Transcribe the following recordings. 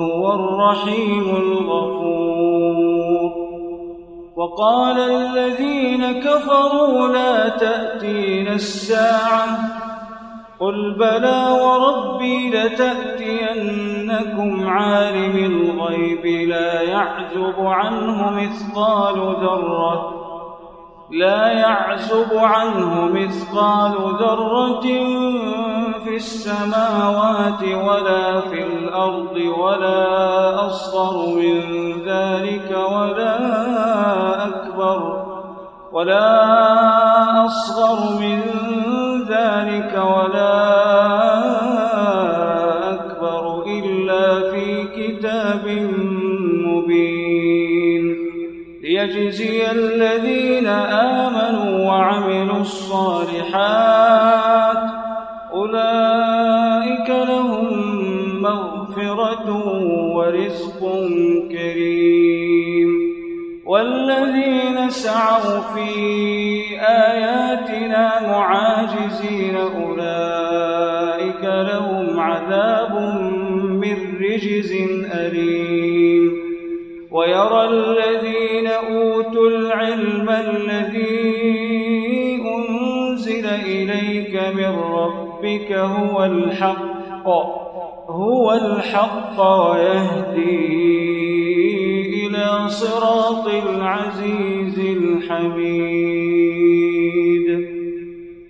وهو الرحيم الغفور. وقال الذين كفروا لا تأتينا الساعة. قل بلى وربي لتأتينكم عالم الغيب لا يعزب عنه مثقال ذرة. لا يعزب عنه مثقال ذرة في السماوات ولا في الأرض ولا أصغر من ذلك ولا أكبر ولا أصغر رجز أليم ويرى الذين أوتوا العلم الذي أنزل إليك من ربك هو الحق هو الحق ويهدي إلى صراط العزيز الحميد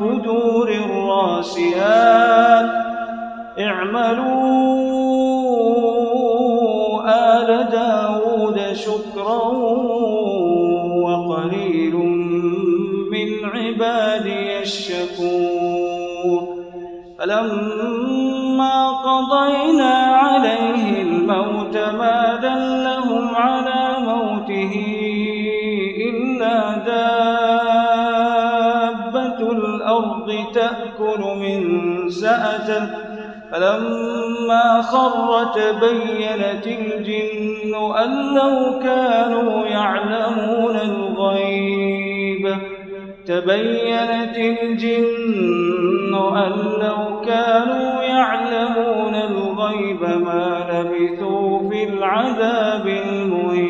وقدور الراسيات. اعملوا آل داود شكرا وقليل من عبادي الشكور. فلما قضينا عليه الموت ما دلهم على من سأته فلما خر تبينت الجن أن لو كانوا يعلمون الغيب. تبينت الجن أن لو كانوا يعلمون الغيب ما لبثوا في العذاب المهين.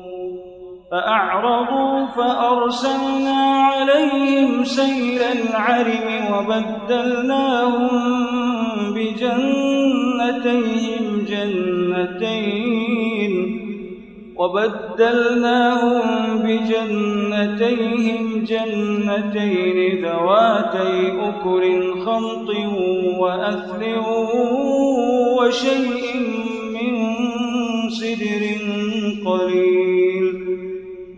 فأعرضوا فأرسلنا عليهم سيل العرم وبدلناهم بجنتيهم جنتين وبدلناهم بجنتيهم جنتين ذواتي أكل خمط وأثل وشيء من سدر قليل.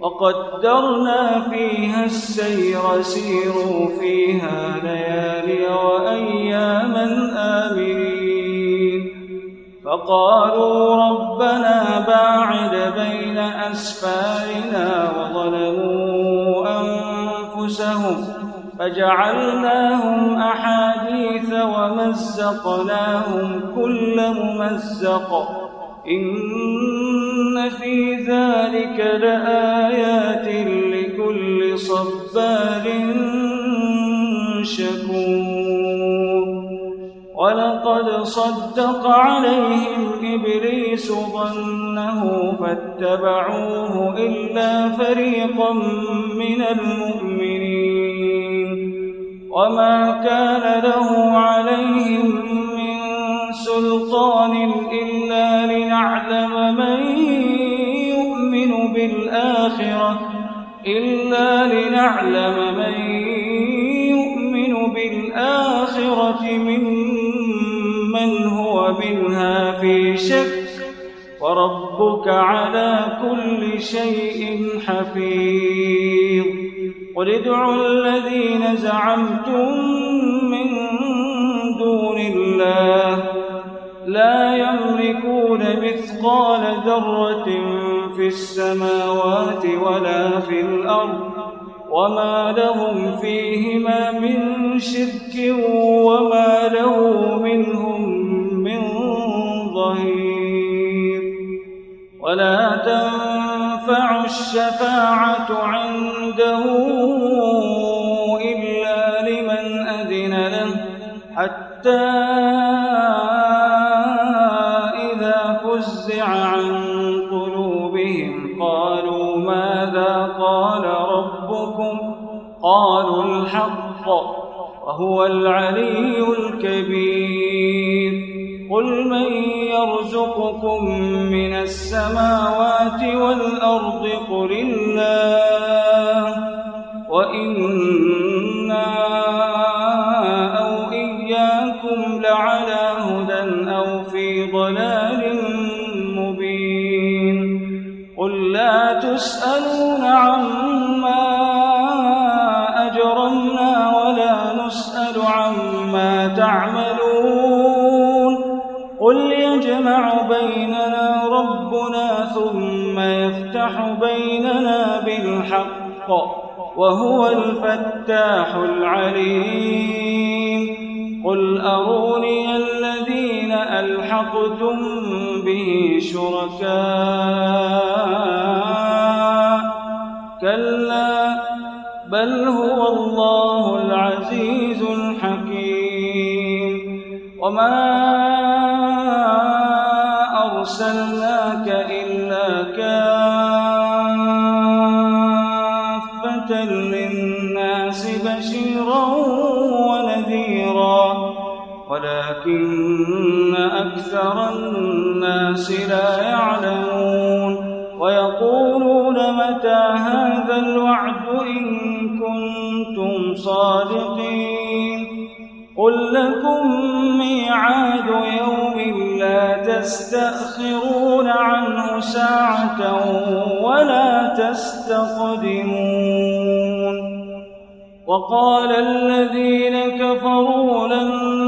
وقدرنا فيها السير سيروا فيها ليالي وأياما آمنين. فقالوا ربنا باعد بين أسفارنا وظلموا أنفسهم فجعلناهم أحاديث ومزقناهم كل ممزق. إن في ذلك لآيات لكل صبار شكور. ولقد صدق عليهم إبليس ظنه فاتبعوه إلا فريقا من المؤمنين. وما كان له عليهم من سلطان إلا لنعلم من بالآخرة إلا لنعلم من يؤمن بالآخرة ممن هو منها في شك وربك على كل شيء حفيظ. قل ادعوا الذين زعمتم من دون الله لا يملكون مثقال ذرة في السماوات ولا في الأرض وما لهم فيهما من شرك وما له منهم من ظهير ولا تنفع الشفاعة عنده وهو العلي الكبير. قل من يرزقكم من السماوات والأرض قل الله وإنا أو إياكم لعلى هدى أو في ضلال مبين. قل لا تسألون عما بالحق وهو الفتاح العليم. قل أروني الذين ألحقتم به شركاء. كلا بل هو الله العزيز الحكيم. وما الناس لا يعلمون ويقولون متى هذا الوعد إن كنتم صادقين قل لكم ميعاد يوم لا تستأخرون عنه ساعة ولا تستقدمون وقال الذين كفروا لن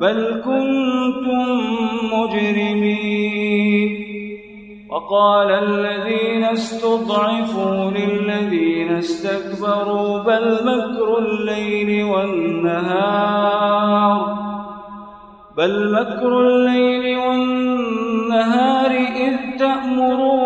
بل كنتم مجرمين. وقال الذين استضعفوا للذين استكبروا بل مكر الليل والنهار بل مكر الليل والنهار إذ تأمروننا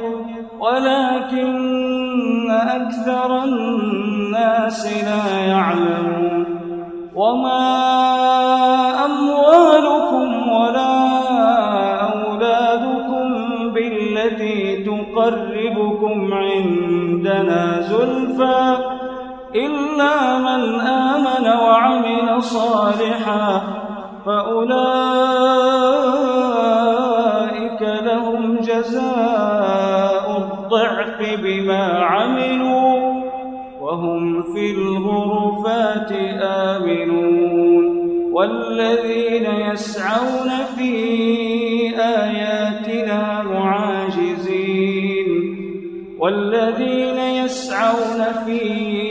أكثر الناس لا يعلمون وما أموالكم ولا تقربكم عندنا زلفى إلا من آمن وعمل صالحا فأولئك في الغرفات آمنون والذين يسعون في آياتنا والذين يسعون في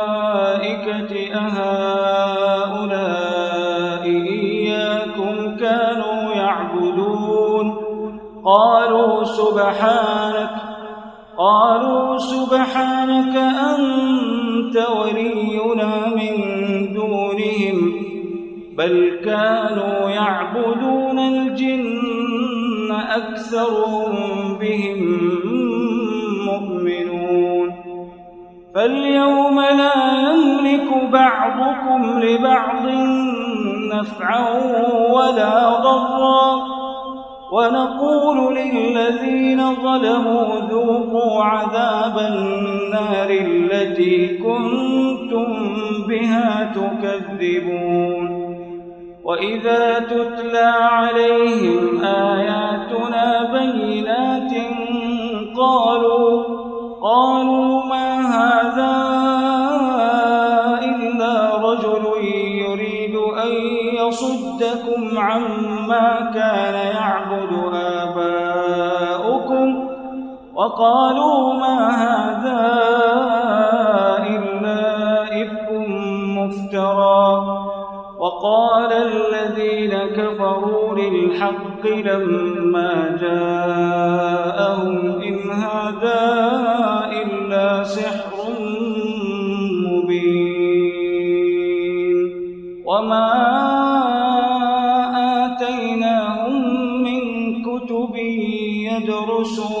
قالوا سبحانك قالوا سبحانك أنت ولينا من دونهم بل كانوا يعبدون الجن أكثرهم بهم مؤمنون. فاليوم لا يملك بعضكم لبعض نفعا ولا ضرا. ونقول للذين ظلموا ذوقوا عذاب النار التي كنتم بها تكذبون. وإذا تتلى عليهم آياتنا بينات قالوا قالوا ما وقالوا ما هذا إلا إفك مفترى. وقال الذين كفروا للحق لما جاءهم إن هذا إلا سحر مبين. وما آتيناهم من كتب يدرسونها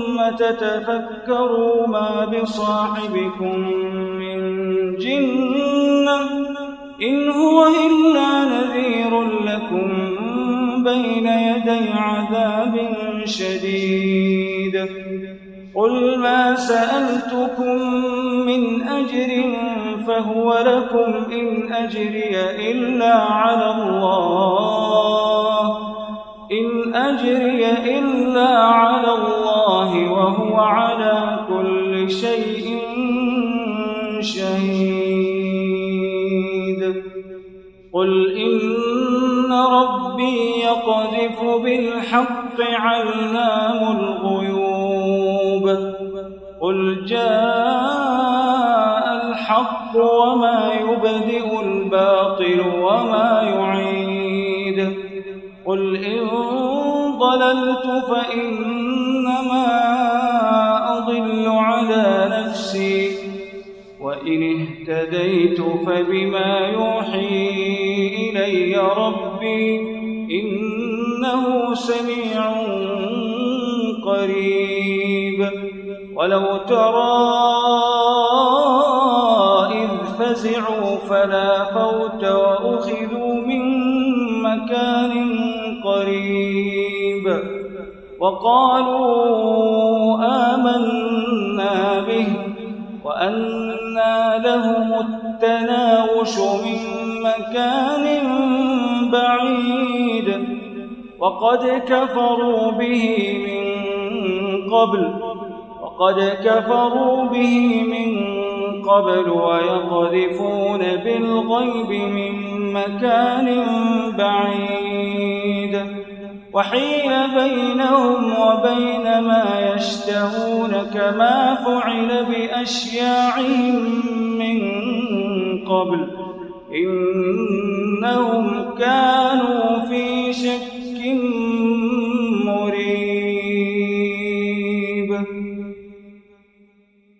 تتفكروا ما بصاحبكم من جنة إن هو إلا نذير لكم بين يدي عذاب شديد. قل ما سألتكم من أجر فهو لكم إن أجري إلا على الله. إن أجري إلا على وهو على كل شيء شهيد. قل إن ربي يقذف بالحق علام الغيوب. قل جاء الحق وما يبدئ الباطل وما يعيد. قل إن ضللت فإنما اهتديت فبما يوحي إلي ربي إنه سميع قريب. ولو ترى إذ فزعوا فلا فوت وأخذوا من مكان قريب. وقالوا آمنا به لهم التناوش من مكان بعيد وقد كفروا به من قبل وقد كفروا به من قبل ويقذفون بالغيب من مكان بعيد وحيل بينهم وبين ما يشتهون كما فعل بأشياعهم من قبل إنهم كانوا